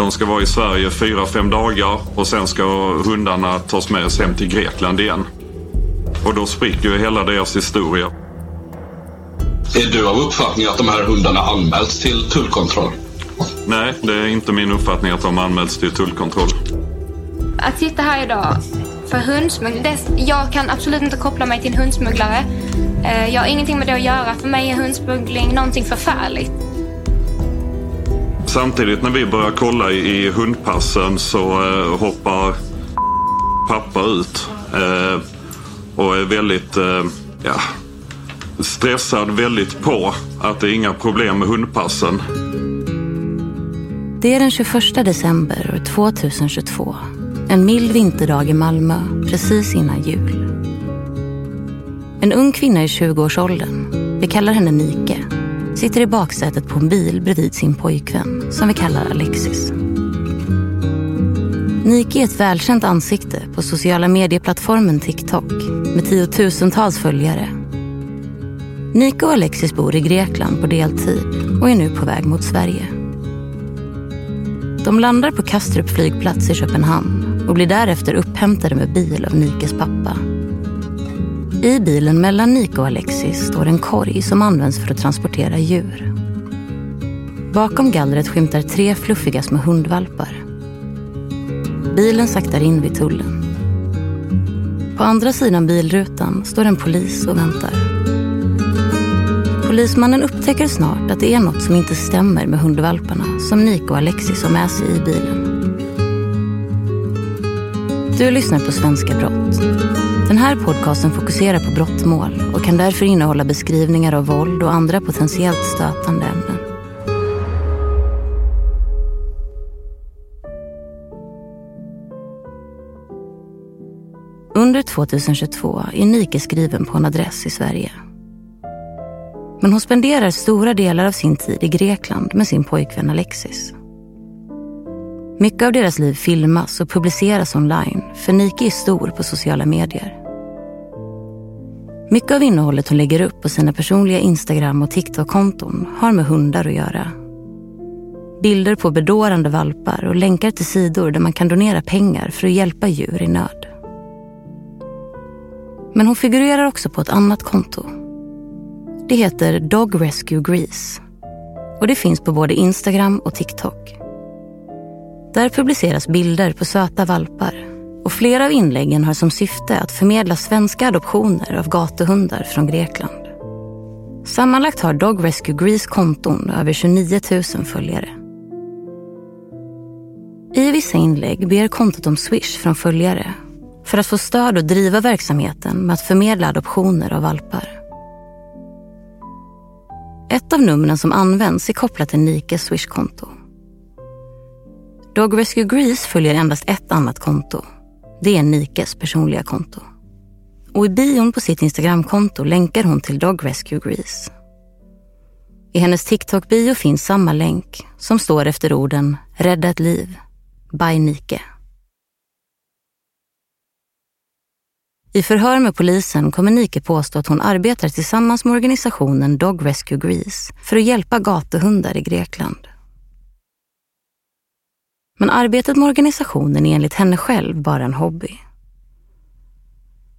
De ska vara i Sverige fyra, fem dagar och sen ska hundarna tas med oss hem till Grekland igen. Och då spricker ju hela deras historia. Är du av uppfattning att de här hundarna anmälts till tullkontroll? Nej, det är inte min uppfattning att de anmälts till tullkontroll. Att sitta här idag för hundsmuggling. Jag kan absolut inte koppla mig till en hundsmugglare. Eh, jag har ingenting med det att göra. För mig är hundsmuggling någonting förfärligt. Samtidigt när vi börjar kolla i hundpassen så eh, hoppar pappa ut. Eh, och är väldigt eh, ja, stressad, väldigt på att det är inga problem med hundpassen. Det är den 21 december 2022. En mild vinterdag i Malmö, precis innan jul. En ung kvinna i 20-årsåldern, vi kallar henne Nike, sitter i baksätet på en bil bredvid sin pojkvän, som vi kallar Alexis. Nike är ett välkänt ansikte på sociala medieplattformen TikTok med tiotusentals följare. Nike och Alexis bor i Grekland på deltid och är nu på väg mot Sverige. De landar på Kastrup flygplats i Köpenhamn och blir därefter upphämtade med bil av Nikes pappa. I bilen mellan Nike och Alexis står en korg som används för att transportera djur. Bakom gallret skymtar tre fluffiga små hundvalpar. Bilen saktar in vid tullen. På andra sidan bilrutan står en polis och väntar. Polismannen upptäcker snart att det är något som inte stämmer med hundvalparna som Nico och Alexis har med sig i bilen. Du lyssnar på Svenska brott. Den här podcasten fokuserar på brottmål och kan därför innehålla beskrivningar av våld och andra potentiellt stötande ämnen. Under 2022 är Nike skriven på en adress i Sverige. Men hon spenderar stora delar av sin tid i Grekland med sin pojkvän Alexis. Mycket av deras liv filmas och publiceras online för Nike är stor på sociala medier. Mycket av innehållet hon lägger upp på sina personliga Instagram och TikTok-konton har med hundar att göra. Bilder på bedårande valpar och länkar till sidor där man kan donera pengar för att hjälpa djur i nöd. Men hon figurerar också på ett annat konto. Det heter Dog Rescue Greece och det finns på både Instagram och TikTok. Där publiceras bilder på söta valpar, Och flera av inläggen har som syfte att förmedla svenska adoptioner av gatuhundar från Grekland. Sammanlagt har Dog Rescue Greece konton över 29 000 följare. I vissa inlägg ber kontot om Swish från följare för att få stöd och driva verksamheten med att förmedla adoptioner av valpar. Ett av numren som används är kopplat till Nikes Swish-konto. Dog Rescue Greece följer endast ett annat konto. Det är Nikes personliga konto. Och i bion på sitt Instagramkonto länkar hon till Dog Rescue Greece. I hennes TikTok-bio finns samma länk som står efter orden “Rädda ett liv” by Nike. I förhör med polisen kommer Nike påstå att hon arbetar tillsammans med organisationen Dog Rescue Greece för att hjälpa gatuhundar i Grekland. Men arbetet med organisationen är enligt henne själv bara en hobby.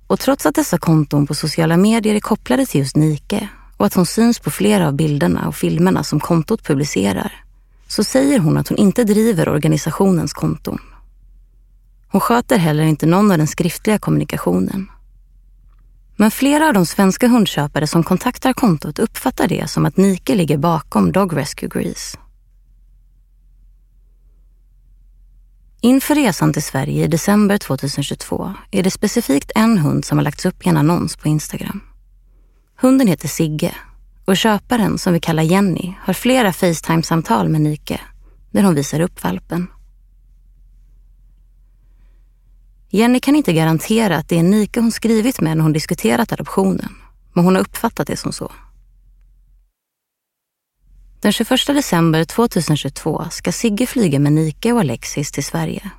Och trots att dessa konton på sociala medier är kopplade till just Nike och att hon syns på flera av bilderna och filmerna som kontot publicerar, så säger hon att hon inte driver organisationens konton. Hon sköter heller inte någon av den skriftliga kommunikationen. Men flera av de svenska hundköpare som kontaktar kontot uppfattar det som att Nike ligger bakom Dog Rescue Grease. Inför resan till Sverige i december 2022 är det specifikt en hund som har lagts upp i en annons på Instagram. Hunden heter Sigge och köparen, som vi kallar Jenny, har flera Facetime-samtal med Nike där hon visar upp valpen. Jenny kan inte garantera att det är Nike hon skrivit med när hon diskuterat adoptionen, men hon har uppfattat det som så. Den 21 december 2022 ska Sigge flyga med Nike och Alexis till Sverige.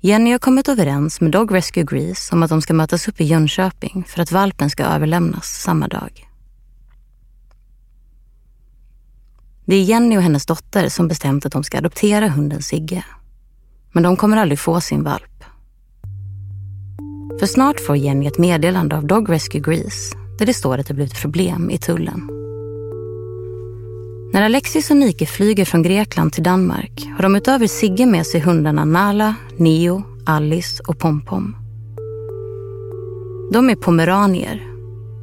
Jenny har kommit överens med Dog Rescue Grease om att de ska mötas upp i Jönköping för att valpen ska överlämnas samma dag. Det är Jenny och hennes dotter som bestämt att de ska adoptera hunden Sigge. Men de kommer aldrig få sin valp. För snart får Jenny ett meddelande av Dog Rescue Greece där det står att det blivit problem i tullen. När Alexis och Nike flyger från Grekland till Danmark har de utöver Sigge med sig hundarna Nala, Neo, Alice och Pompom. De är pomeranier,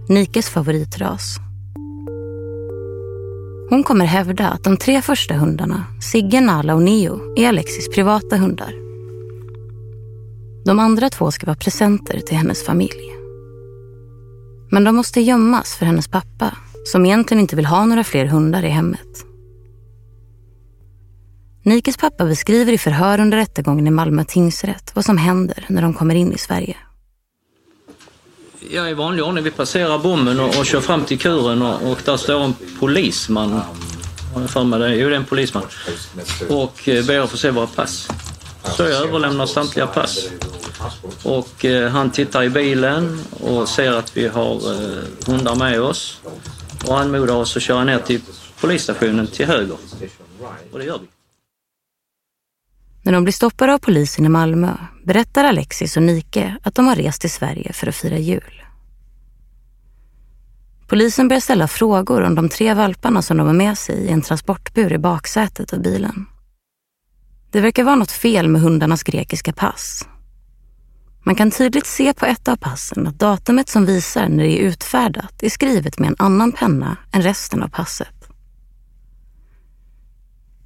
Nikes favoritras. Hon kommer hävda att de tre första hundarna, Sigge, Nala och Neo, är Alexis privata hundar. De andra två ska vara presenter till hennes familj. Men de måste gömmas för hennes pappa som egentligen inte vill ha några fler hundar i hemmet. Nikes pappa beskriver i förhör under rättegången i Malmö tingsrätt vad som händer när de kommer in i Sverige. Ja, i vanlig ordning. Vi passerar bommen och, och kör fram till kuren och, och där står en polisman. Har jag för mig det? Jo, det är en polisman. Och eh, ber att få se våra pass. Så jag överlämnar samtliga pass. Och eh, han tittar i bilen och ser att vi har eh, hundar med oss och anmodar oss att köra ner till polisstationen till höger. Och det gör vi. När de blir stoppade av polisen i Malmö berättar Alexis och Nike att de har rest till Sverige för att fira jul. Polisen börjar ställa frågor om de tre valparna som de har med sig i en transportbur i baksätet av bilen. Det verkar vara något fel med hundarnas grekiska pass. Man kan tydligt se på ett av passen att datumet som visar när det är utfärdat är skrivet med en annan penna än resten av passet.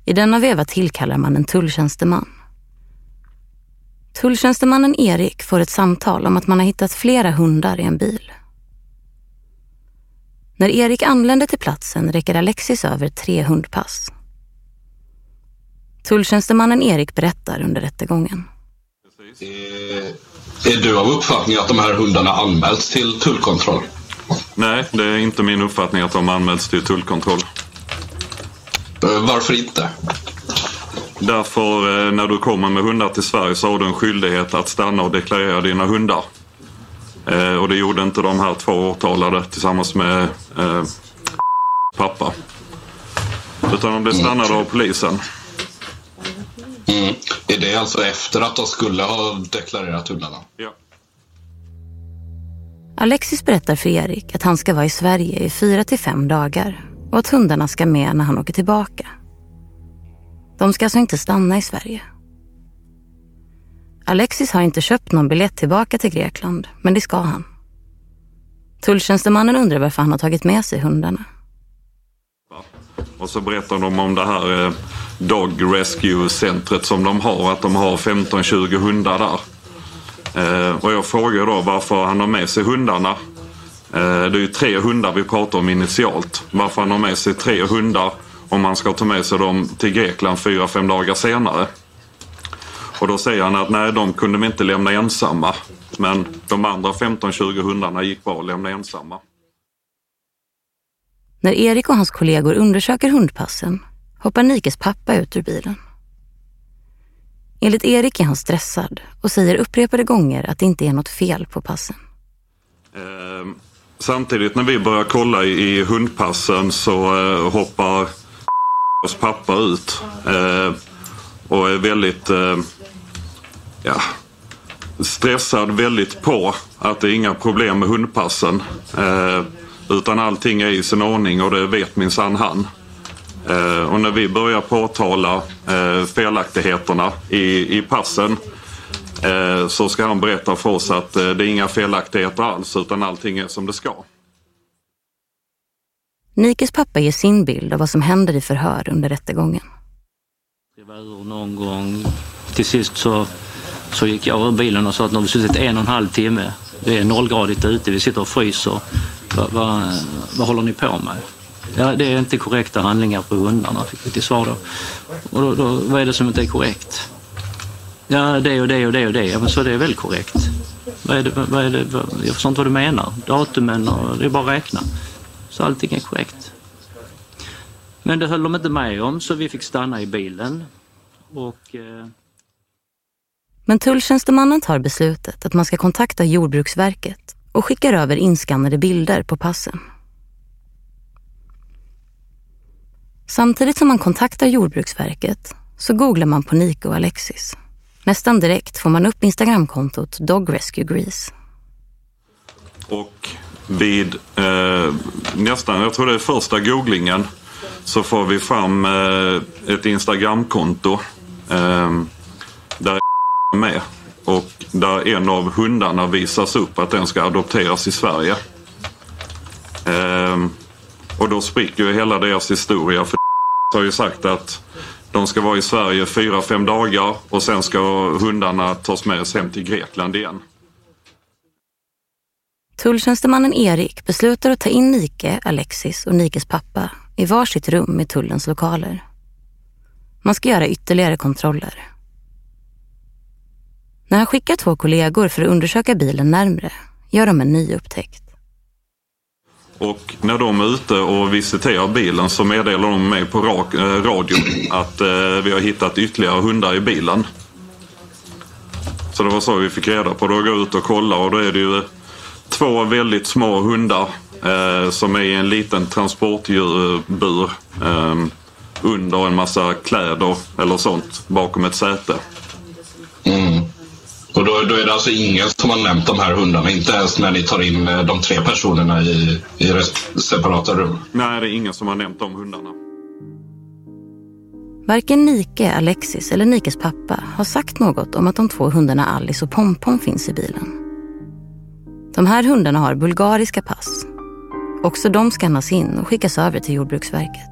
I denna veva tillkallar man en tulltjänsteman. Tulltjänstemannen Erik får ett samtal om att man har hittat flera hundar i en bil. När Erik anländer till platsen räcker Alexis över tre hundpass. Tulltjänstemannen Erik berättar under rättegången. Är du av uppfattning att de här hundarna anmälts till tullkontroll? Nej, det är inte min uppfattning att de anmälts till tullkontroll. Varför inte? Därför eh, när du kommer med hundar till Sverige så har du en skyldighet att stanna och deklarera dina hundar. Eh, och det gjorde inte de här två åtalade tillsammans med eh, pappa. Utan de blev stannade av polisen. Mm. Är det alltså efter att de skulle ha deklarerat hundarna? Ja. Alexis berättar för Erik att han ska vara i Sverige i fyra till fem dagar och att hundarna ska med när han åker tillbaka. De ska alltså inte stanna i Sverige. Alexis har inte köpt någon biljett tillbaka till Grekland, men det ska han. Tulltjänstemannen undrar varför han har tagit med sig hundarna. Och så berättar de om det här eh, Dog Rescue-centret som de har. Att de har 15-20 hundar där. Eh, och jag frågar då varför han har med sig hundarna. Eh, det är ju tre hundar vi pratar om initialt. Varför han har med sig tre hundar om han ska ta med sig dem till Grekland fyra, fem dagar senare. Och då säger han att nej, de kunde vi inte lämna ensamma. Men de andra 15-20 hundarna gick bra att lämna ensamma. När Erik och hans kollegor undersöker hundpassen hoppar Nikes pappa ut ur bilen. Enligt Erik är han stressad och säger upprepade gånger att det inte är något fel på passen. Eh, samtidigt när vi börjar kolla i, i hundpassen så eh, hoppar oss pappa ut. Eh, och är väldigt eh, ja, stressad väldigt på att det är inga problem med hundpassen. Eh, utan allting är i sin ordning och det vet minsann han. Eh, och när vi börjar påtala eh, felaktigheterna i, i passen eh, så ska han berätta för oss att eh, det är inga felaktigheter alls utan allting är som det ska. Nikes pappa ger sin bild av vad som händer i förhör under rättegången. Det var ur någon gång. Till sist så, så gick jag ur bilen och sa att nu har vi suttit en och en halv timme. Det är nollgradigt ute, vi sitter och fryser. Va, va, vad håller ni på med? Ja, det är inte korrekta handlingar på hundarna, fick vi till svar då. Och då, då, vad är det som inte är korrekt? Ja, det och det och det och det. Ja, men så det är väl korrekt. Vad är det, vad är det, jag förstår inte vad du menar. Datumen och det är bara att räkna. Så allting är korrekt. Men det höll de inte med om så vi fick stanna i bilen. Och, eh... Men tulltjänstemannen tar beslutet att man ska kontakta Jordbruksverket och skickar över inskannade bilder på passen. Samtidigt som man kontaktar Jordbruksverket så googlar man på Nico och Alexis. Nästan direkt får man upp Instagramkontot Dog Rescue Grease. Och vid eh, nästan, jag tror det är första googlingen, så får vi fram eh, ett Instagramkonto eh, där är med och där en av hundarna visas upp att den ska adopteras i Sverige. Eh, och då spricker ju hela deras historia för har ju sagt att de ska vara i Sverige fyra, fem dagar och sen ska hundarna tas med oss hem till Grekland igen. Tulltjänstemannen Erik beslutar att ta in Nike, Alexis och Nikes pappa i varsitt rum i tullens lokaler. Man ska göra ytterligare kontroller. När han skickar två kollegor för att undersöka bilen närmre gör de en ny upptäckt. Och när de är ute och visiterar bilen så meddelar de mig på eh, radio att eh, vi har hittat ytterligare hundar i bilen. Så det var så vi fick reda på. det går gå ut och kollar och då är det ju eh, två väldigt små hundar eh, som är i en liten transportbur eh, under en massa kläder eller sånt bakom ett säte. Mm. Och då, då, är det alltså ingen som har nämnt de här hundarna, inte ens när ni tar in eh, de tre personerna i, i separata rum? Nej, det är ingen som har nämnt de hundarna. Varken Nike, Alexis eller Nikes pappa har sagt något om att de två hundarna Alice och Pompom finns i bilen. De här hundarna har bulgariska pass. Också de skannas in och skickas över till Jordbruksverket.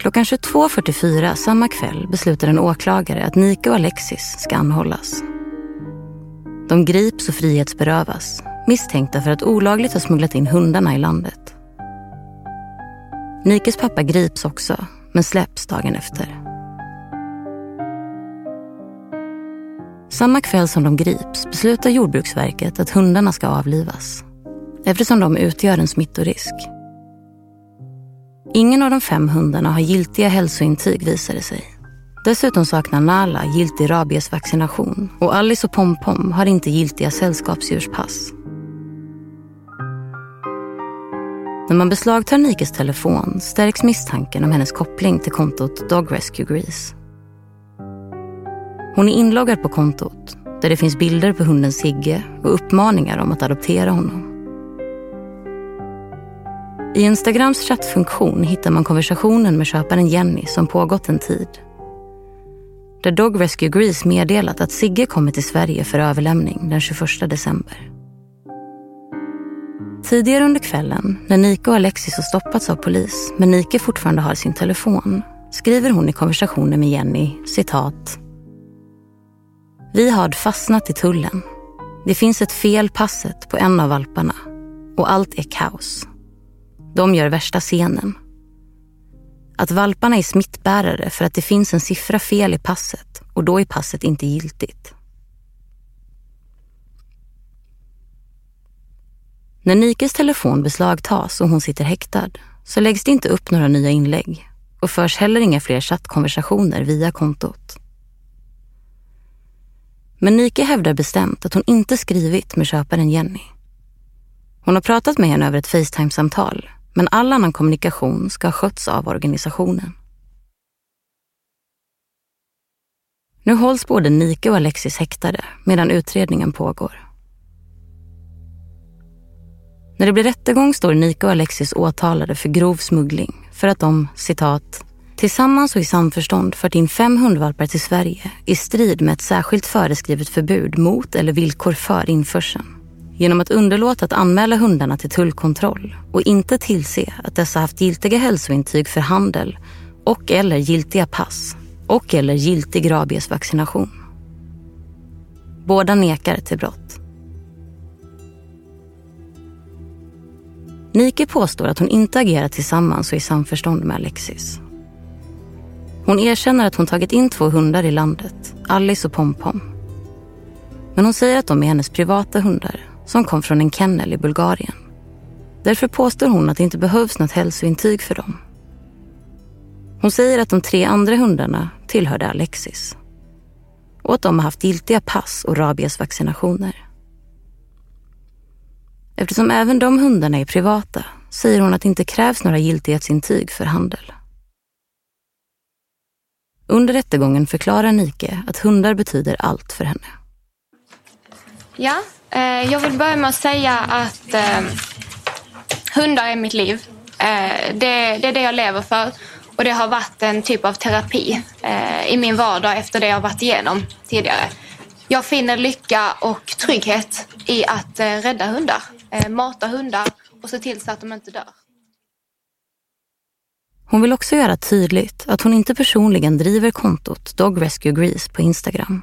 Klockan 22.44 samma kväll beslutar en åklagare att Nike och Alexis ska anhållas. De grips och frihetsberövas misstänkta för att olagligt ha smugglat in hundarna i landet. Nikes pappa grips också, men släpps dagen efter. Samma kväll som de grips beslutar Jordbruksverket att hundarna ska avlivas eftersom de utgör en smittorisk. Ingen av de fem hundarna har giltiga hälsointyg visar det sig. Dessutom saknar Nala giltig rabiesvaccination och Alice och Pompom har inte giltiga sällskapsdjurspass. När man beslagtar Nikes telefon stärks misstanken om hennes koppling till kontot Dog Rescue Grease. Hon är inloggad på kontot där det finns bilder på hunden Sigge och uppmaningar om att adoptera honom. I Instagrams chattfunktion hittar man konversationen med köparen Jenny som pågått en tid. där Dog Rescue Grease meddelat att Sigge kommer till Sverige för överlämning den 21 december. Tidigare under kvällen, när Nike och Alexis har stoppats av polis men Nike fortfarande har sin telefon, skriver hon i konversationen med Jenny, citat. Vi har fastnat i tullen. Det finns ett fel passet på en av valparna och allt är kaos. De gör värsta scenen. Att valparna är smittbärare för att det finns en siffra fel i passet och då är passet inte giltigt. När Nikes telefon beslagtas och hon sitter häktad så läggs det inte upp några nya inlägg och förs heller inga fler chattkonversationer via kontot. Men Nike hävdar bestämt att hon inte skrivit med köparen Jenny. Hon har pratat med henne över ett Facetime-samtal men all annan kommunikation ska ha skötts av organisationen. Nu hålls både Nike och Alexis häktade medan utredningen pågår. När det blir rättegång står Nike och Alexis åtalade för grov smuggling för att de, citat, tillsammans och i samförstånd fört in fem hundvalpar till Sverige i strid med ett särskilt föreskrivet förbud mot eller villkor för införseln. Genom att underlåta att anmäla hundarna till tullkontroll och inte tillse att dessa haft giltiga hälsointyg för handel och eller giltiga pass och eller giltig rabiesvaccination. Båda nekar till brott. Nike påstår att hon inte agerat tillsammans och i samförstånd med Alexis. Hon erkänner att hon tagit in två hundar i landet, Alice och Pompom. Men hon säger att de är hennes privata hundar som kom från en kennel i Bulgarien. Därför påstår hon att det inte behövs något hälsointyg för dem. Hon säger att de tre andra hundarna tillhörde Alexis och att de har haft giltiga pass och rabiesvaccinationer. Eftersom även de hundarna är privata säger hon att det inte krävs några giltighetsintyg för handel. Under rättegången förklarar Nike att hundar betyder allt för henne. Ja, eh, jag vill börja med att säga att eh, hundar är mitt liv. Eh, det, det, är det jag lever för och det har varit en typ av terapi eh, i min vardag efter det jag varit igenom tidigare. Jag finner lycka och trygghet i att eh, rädda hundar, eh, mata hundar och se till så att de inte dör. Hon vill också göra tydligt att hon inte personligen driver kontot Dog Rescue Greece på Instagram.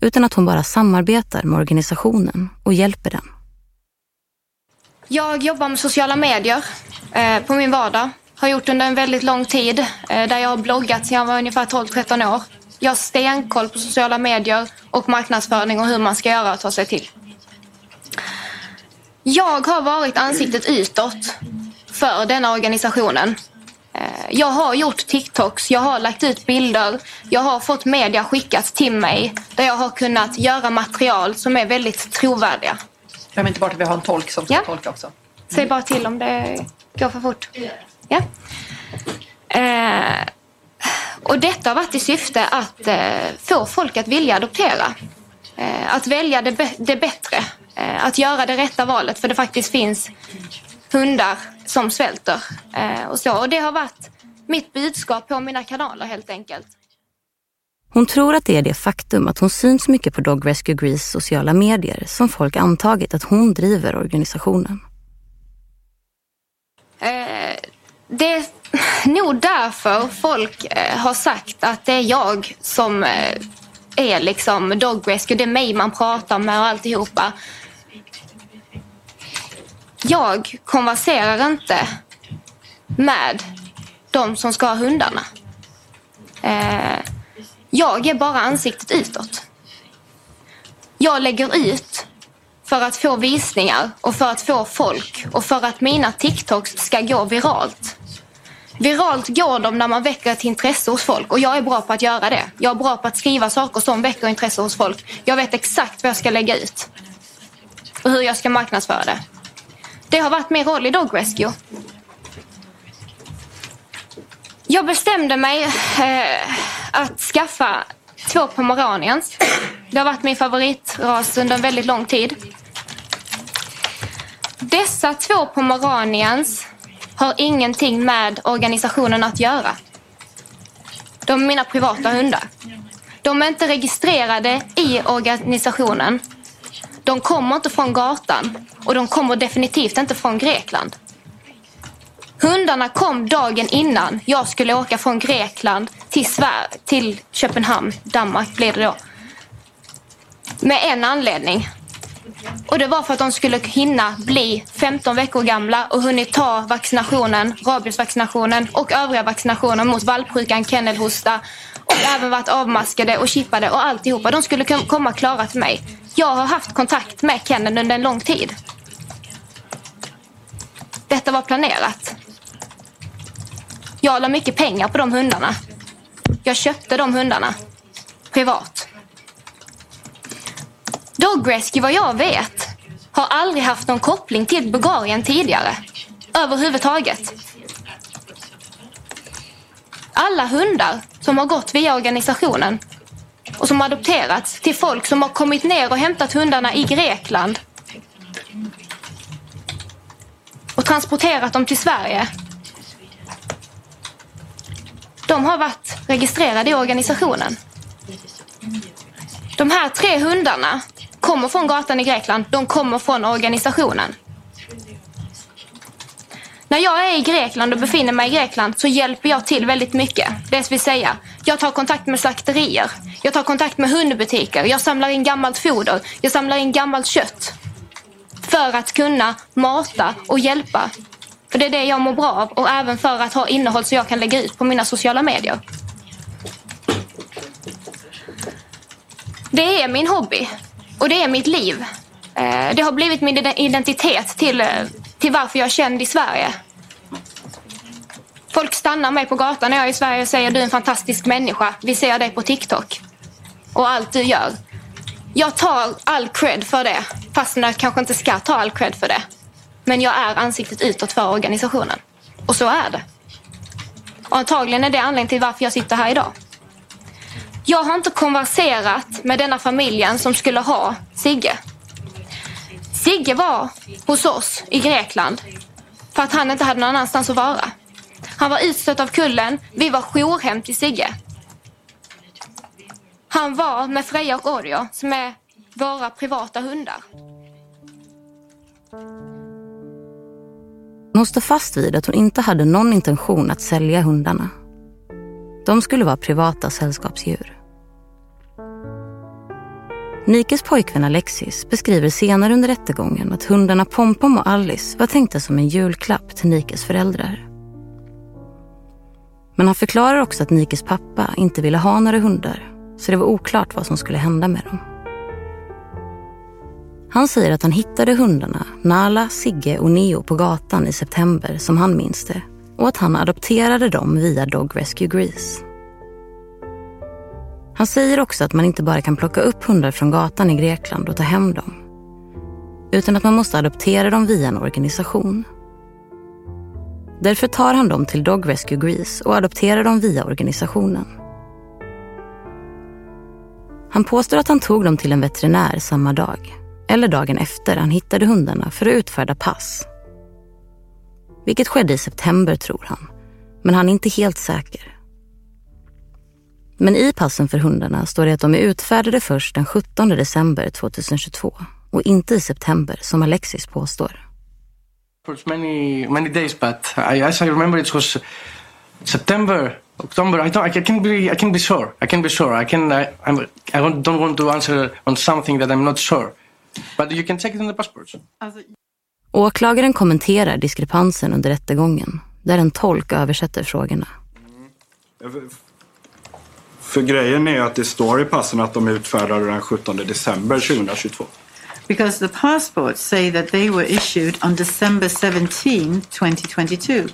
Utan att hon bara samarbetar med organisationen och hjälper den. Jag jobbar med sociala medier eh, på min vardag. Har gjort under en väldigt lång tid. Eh, där jag har bloggat sedan jag var ungefär 12-13 år. Jag har stenkoll på sociala medier och marknadsföring och hur man ska göra och ta sig till. Jag har varit ansiktet utåt för denna organisationen. Eh, jag har gjort TikToks, jag har lagt ut bilder, jag har fått media skickat till mig där jag har kunnat göra material som är väldigt trovärdiga. Glöm inte bort att vi har en tolk som ska Ja. tolka också. Säg bara till om det går för fort. Ja. Eh, och detta har varit i syfte att eh, få folk att vilja adoptera. Eh, att välja det, det bättre. Eh, att göra det rätta valet för det faktiskt finns hundar som svälter. Eh, och, så. och det har varit mitt budskap på mina kanaler helt enkelt. Hon tror att det är det faktum att hon syns mycket på Dog Rescue Greece sociala medier som folk antagit att hon driver organisationen. Eh, det är nog därför folk eh, har sagt att det är jag som eh, är liksom dog rescue. Det är mig man pratar med och alltihopa. Jag konverserar inte med de som ska ha hundarna. Eh, jag är bara ansiktet utåt. Jag lägger ut för att få visningar och för att få folk och för att mina TikToks ska gå viralt. Viralt går de när man väcker ett intresse hos folk och jag är bra på att göra det. Jag är bra på att skriva saker som väcker intresse hos folk. Jag vet exakt vad jag ska lägga ut och hur jag ska marknadsföra det. Det har varit min roll i Dog Rescue. Jag bestämde mig eh, att skaffa två pomeranians. Det har varit min favoritras under en väldigt lång tid. Dessa två pomeranians har ingenting med organisationen att göra. De är mina privata hundar. De är inte registrerade i organisationen. De kommer inte från gatan och de kommer definitivt inte från Grekland. Hundarna kom dagen innan jag skulle åka från Grekland till, Sver till Köpenhamn, Danmark blir det då. Med en anledning. Och det var för att de skulle hinna bli 15 veckor gamla och hunnit ta vaccinationen, rabiesvaccinationen och övriga vaccinationer mot valpsjukan, kennelhosta och även varit avmaskade och chippade och alltihopa. De skulle komma klara till mig. Jag har haft kontakt med Kennen under en lång tid. Detta var planerat. Jag la mycket pengar på de hundarna. Jag köpte de hundarna privat. Dog Rescue, vad jag vet, har aldrig haft någon koppling till Bulgarien tidigare. Överhuvudtaget. Alla hundar som har gått via organisationen och som adopterats till folk som har kommit ner och hämtat hundarna i Grekland och transporterat dem till Sverige. De har varit registrerade i organisationen. De här tre hundarna kommer från gatan i Grekland. De kommer från organisationen. När jag är i Grekland och befinner mig i Grekland så hjälper jag till väldigt mycket. Det vill säga, jag tar kontakt med slakterier. Jag tar kontakt med hundbutiker. Jag samlar in gammalt foder. Jag samlar in gammalt kött. För att kunna mata och hjälpa. För det är det jag mår bra av. Och även för att ha innehåll så jag kan lägga ut på mina sociala medier. Det är min hobby. Och det är mitt liv. Eh, det har blivit min identitet till, eh, till varför jag är känd i Sverige. Folk stannar mig på gatan när jag är i Sverige och säger du är en fantastisk människa. Vi ser dig på TikTok. Och allt du gör. Jag tar all cred för det. Fast jag kanske inte ska ta all cred för det. Men jag är ansiktet utåt för organisationen. Och så är det. Och antagligen är det anledningen till varför jag sitter här idag. Jag har inte konverserat med denna familjen som skulle ha Sigge. Sigge var hos oss i Grekland för att han inte hade någon annanstans att vara. Han var utstött av kullen. Vi var jourhem till Sigge. Han var med Freja och Oreo som är våra privata hundar. Hon står fast vid att hon inte hade någon intention att sälja hundarna. De skulle vara privata sällskapsdjur. Nikes pojkvän Alexis beskriver senare under rättegången att hundarna Pompom och Alice var tänkta som en julklapp till Nikes föräldrar. Men han förklarar också att Nikes pappa inte ville ha några hundar så det var oklart vad som skulle hända med dem. Han säger att han hittade hundarna, Nala, Sigge och Neo på gatan i september som han minns det och att han adopterade dem via Dog Rescue Greece. Han säger också att man inte bara kan plocka upp hundar från gatan i Grekland och ta hem dem. Utan att man måste adoptera dem via en organisation. Därför tar han dem till Dog Rescue Greece och adopterar dem via organisationen. Han påstår att han tog dem till en veterinär samma dag, eller dagen efter han hittade hundarna för att utfärda pass. Vilket skedde i september tror han, men han är inte helt säker. Men i passen för hundarna står det att de är utfärdade först den 17 december 2022 och inte i september som Alexis påstår. For many many days, but I, as I remember, it was September, October. I don't. I can be. I can be sure. I can be sure. I can. I, I'm, I don't want to answer on something that I'm not sure. But you can take it in the passports. Åklagaren kommenterar diskrepansen under rättegången där en tolk översätter frågorna. För grejen är att det står i passen att de är utfärdade den 17 december 2022. Because the passports say that they were issued on December 17, 2022.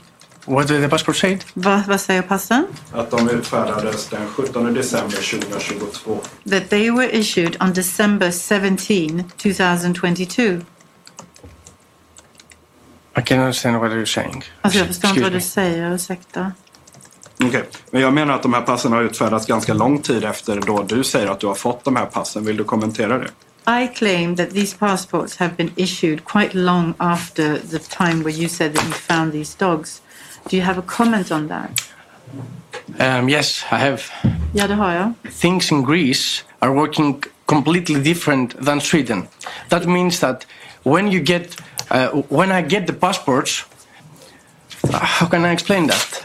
What did the passport say? Va, vad säger passen? Att de utfärdades den 17 december 2022. That they were issued on December 17, 2022. I can't understand what you're saying. Alltså jag förstår inte vad du säger, ursäkta. Okej, men jag menar att de här passen har utfärdats ganska lång tid efter då du säger att du har fått de här passen. Vill du kommentera det? I claim that these passports have been issued quite long after the time where you said that you found these dogs. Do you have a comment on that? Um, yes, I have. Ja, det har jag. Things in Greece are working completely different than Sweden. That means that when you get, uh, when I get the passports, uh, how can I explain that?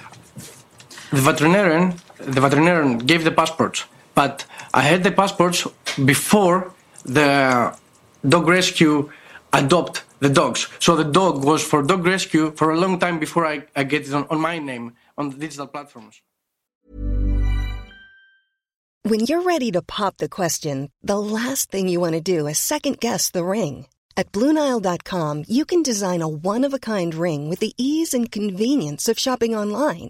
The veterinarian, the veterinarian gave the passports, but I had the passports before the dog rescue adopt the dogs. So the dog was for dog rescue for a long time before I, I get it on, on my name on the digital platforms. When you're ready to pop the question, the last thing you want to do is second guess the ring. At Bluenile.com, you can design a one of a kind ring with the ease and convenience of shopping online.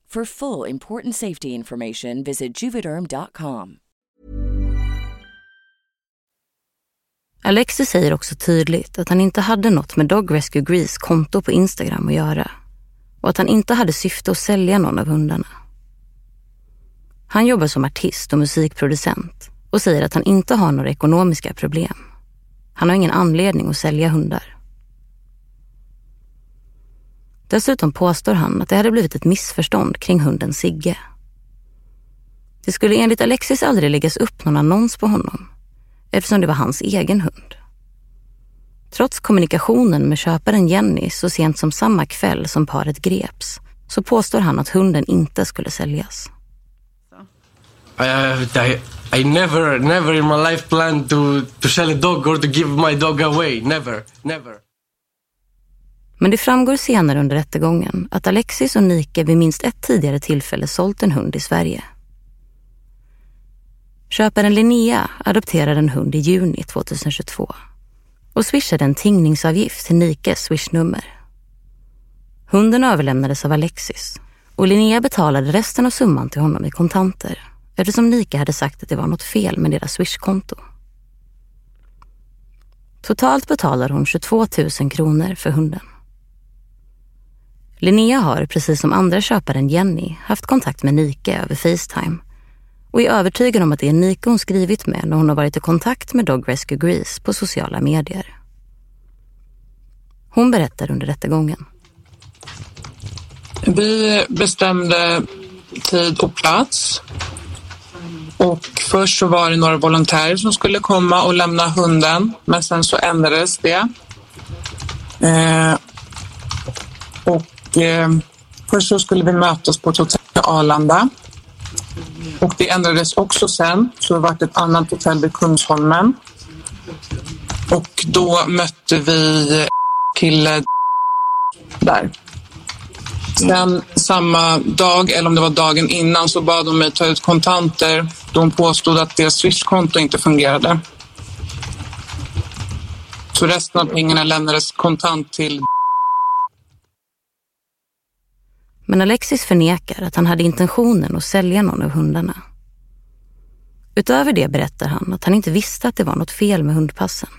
For full important safety information, visit juvederm.com. Alexis säger också tydligt att han inte hade något med Dog Rescue Grease konto på Instagram att göra och att han inte hade syfte att sälja någon av hundarna. Han jobbar som artist och musikproducent och säger att han inte har några ekonomiska problem. Han har ingen anledning att sälja hundar. Dessutom påstår han att det hade blivit ett missförstånd kring hunden Sigge. Det skulle enligt Alexis aldrig läggas upp någon annons på honom eftersom det var hans egen hund. Trots kommunikationen med köparen Jenny så sent som samma kväll som paret greps så påstår han att hunden inte skulle säljas. I, I, I never, never in my life planned to, to sell a dog or to give my dog away. Never, never. Men det framgår senare under rättegången att Alexis och Nike vid minst ett tidigare tillfälle sålt en hund i Sverige. Köparen Linnea adopterade en hund i juni 2022 och swishade en tingningsavgift till Nikes swishnummer. Hunden överlämnades av Alexis och Linnea betalade resten av summan till honom i kontanter eftersom Nike hade sagt att det var något fel med deras swishkonto. Totalt betalar hon 22 000 kronor för hunden. Linnea har, precis som andra köparen Jenny, haft kontakt med Nike över Facetime och är övertygad om att det är Nike hon skrivit med när hon har varit i kontakt med Dog Rescue Grease på sociala medier. Hon berättar under rättegången. Vi bestämde tid och plats. Och först så var det några volontärer som skulle komma och lämna hunden, men sen så ändrades det. Eh, och Eh, först så skulle vi mötas på ett hotell i Arlanda. Och det ändrades också sen, så det var ett annat hotell vid Kungsholmen. Och då mötte vi eh, kille där. Sen samma dag, eller om det var dagen innan, så bad de mig ta ut kontanter då de påstod att deras swishkonto inte fungerade. Så resten av pengarna lämnades kontant till Men Alexis förnekar att han hade intentionen att sälja någon av hundarna. Utöver det berättar han att han inte visste att det var något fel med hundpassen.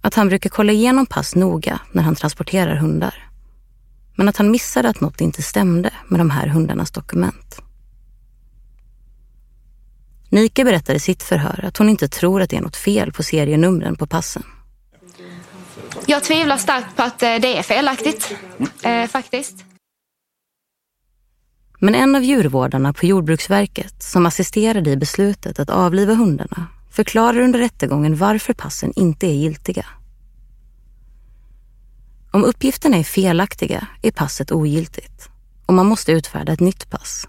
Att han brukar kolla igenom pass noga när han transporterar hundar. Men att han missade att något inte stämde med de här hundarnas dokument. Nike berättar i sitt förhör att hon inte tror att det är något fel på serienumren på passen. Jag tvivlar starkt på att eh, det är felaktigt, eh, faktiskt. Men en av djurvårdarna på Jordbruksverket som assisterade i beslutet att avliva hundarna förklarar under rättegången varför passen inte är giltiga. Om uppgifterna är felaktiga är passet ogiltigt och man måste utfärda ett nytt pass.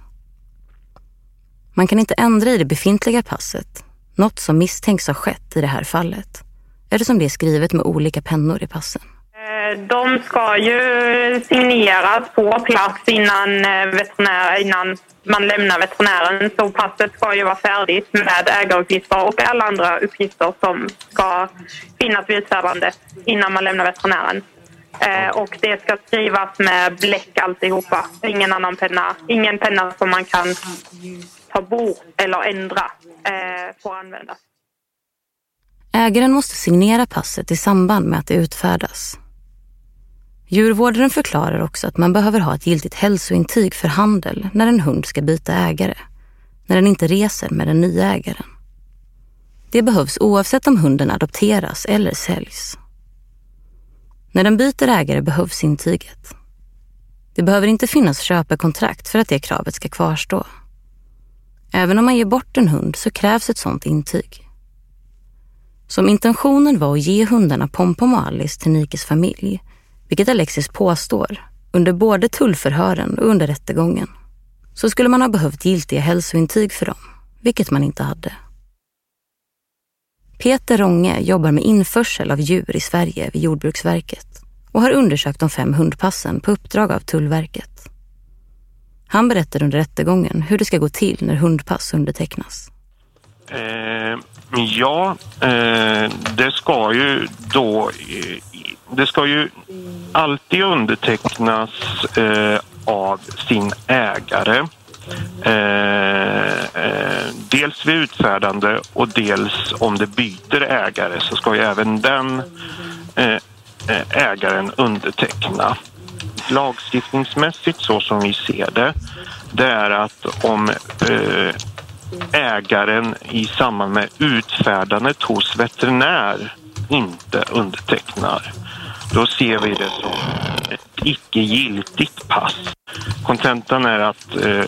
Man kan inte ändra i det befintliga passet, något som misstänks ha skett i det här fallet, eftersom det är skrivet med olika pennor i passen. Eh, de ska ju signeras på plats innan, eh, veterinär, innan man lämnar veterinären. Så passet ska ju vara färdigt med ägaruppgifter och alla andra uppgifter som ska finnas vid utfärdandet innan man lämnar veterinären. Eh, och det ska skrivas med bläck alltihopa. Ingen annan penna. Ingen penna som man kan ta bort eller ändra får användas. Ägaren måste signera passet i samband med att det utfärdas. Djurvårdaren förklarar också att man behöver ha ett giltigt hälsointyg för handel när en hund ska byta ägare, när den inte reser med den nya ägaren. Det behövs oavsett om hunden adopteras eller säljs. När den byter ägare behövs intyget. Det behöver inte finnas köpekontrakt för att det kravet ska kvarstå. Även om man ger bort en hund så krävs ett sådant intyg. Som intentionen var att ge hundarna Pompom och Alice till Nikes familj vilket Alexis påstår, under både tullförhören och under rättegången, så skulle man ha behövt giltiga hälsointyg för dem, vilket man inte hade. Peter Ronge jobbar med införsel av djur i Sverige vid Jordbruksverket och har undersökt de fem hundpassen på uppdrag av Tullverket. Han berättar under rättegången hur det ska gå till när hundpass undertecknas. Eh, ja, eh, det ska ju då eh, det ska ju alltid undertecknas eh, av sin ägare. Eh, eh, dels vid utfärdande och dels om det byter ägare så ska ju även den eh, eh ägaren underteckna. Lagstiftningsmässigt så som vi ser det, det är att om eh, ägaren i samband med utfärdandet hos veterinär inte undertecknar då ser vi det som ett icke giltigt pass. Kontentan är att eh,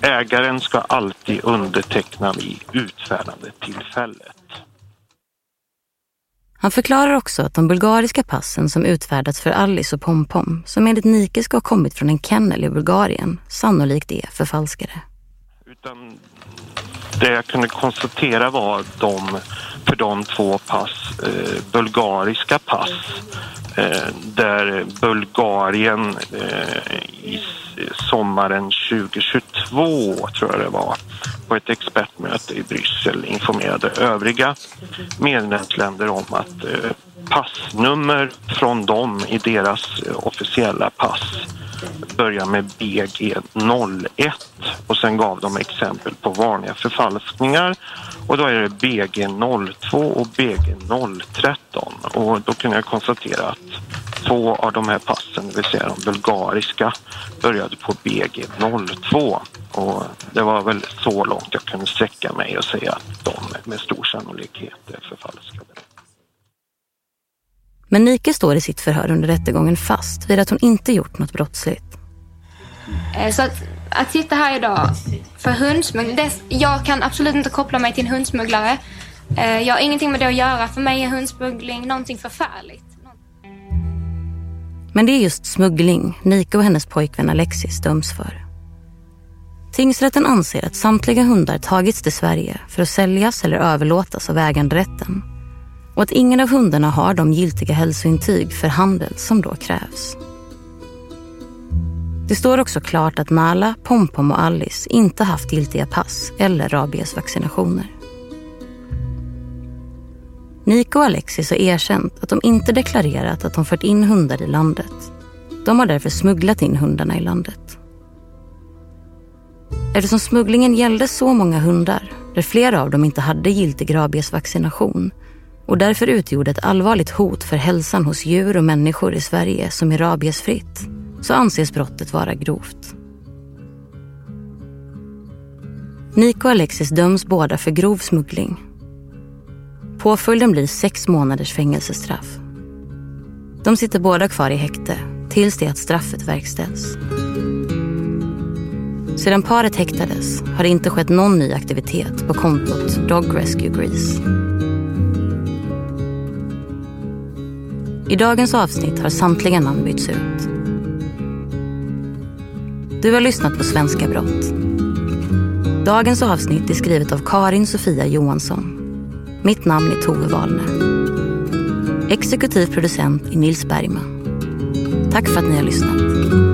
ägaren ska alltid underteckna vid utfärdandetillfället. Han förklarar också att de bulgariska passen som utfärdats för Alice och Pompom, som enligt Nike ska ha kommit från en kennel i Bulgarien, sannolikt är förfalskade. Utan det jag kunde konstatera var de, för de två pass, eh, bulgariska pass Eh, där Bulgarien eh, i sommaren 2022, tror jag det var, på ett expertmöte i Bryssel informerade övriga medlemsländer om att eh, passnummer från dem i deras officiella pass. Börjar med BG01 och sen gav de exempel på vanliga förfalskningar. Och då är det BG02 och BG013 och då kunde jag konstatera att två av de här passen, det vill säga de bulgariska, började på BG02 och det var väl så långt jag kunde sträcka mig och säga att de med stor sannolikhet är förfalskade. Men Nike står i sitt förhör under rättegången fast vid att hon inte gjort något brottsligt. Eh, så att, att sitta här idag för hundsmuggling, jag kan absolut inte koppla mig till en hundsmugglare. Eh, jag har ingenting med det att göra. För mig är hundsmuggling någonting förfärligt. Men det är just smuggling Nika och hennes pojkvän Alexis döms för. Tingsrätten anser att samtliga hundar tagits till Sverige för att säljas eller överlåtas av äganderätten och att ingen av hundarna har de giltiga hälsointyg för handel som då krävs. Det står också klart att Nala, Pompom och Alice inte haft giltiga pass eller rabiesvaccinationer. Nico och Alexis har erkänt att de inte deklarerat att de fört in hundar i landet. De har därför smugglat in hundarna i landet. Eftersom smugglingen gällde så många hundar, där flera av dem inte hade giltig rabiesvaccination och därför utgjorde ett allvarligt hot för hälsan hos djur och människor i Sverige som är rabiesfritt, så anses brottet vara grovt. Niko och Alexis döms båda för grov smuggling. Påföljden blir sex månaders fängelsestraff. De sitter båda kvar i häkte tills det att straffet verkställs. Sedan paret häktades har det inte skett någon ny aktivitet på kontot Dog Rescue Greece. I dagens avsnitt har samtliga namn bytts ut. Du har lyssnat på Svenska brott. Dagens avsnitt är skrivet av Karin Sofia Johansson. Mitt namn är Tove Wallner. Exekutiv producent är Nils Bergman. Tack för att ni har lyssnat.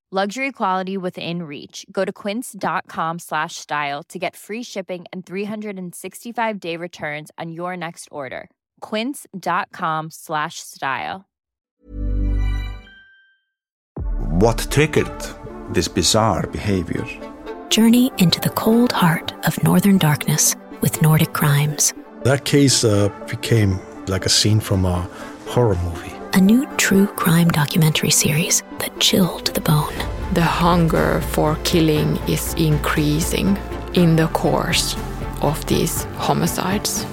Luxury quality within reach. Go to quince.com slash style to get free shipping and 365 day returns on your next order. Quince.com slash style. What triggered this bizarre behavior? Journey into the cold heart of northern darkness with Nordic crimes. That case uh, became like a scene from a horror movie. A new true crime documentary series that chilled the bone. The hunger for killing is increasing in the course of these homicides.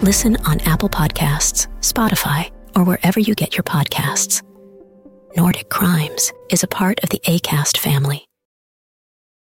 Listen on Apple Podcasts, Spotify, or wherever you get your podcasts. Nordic Crimes is a part of the ACAST family.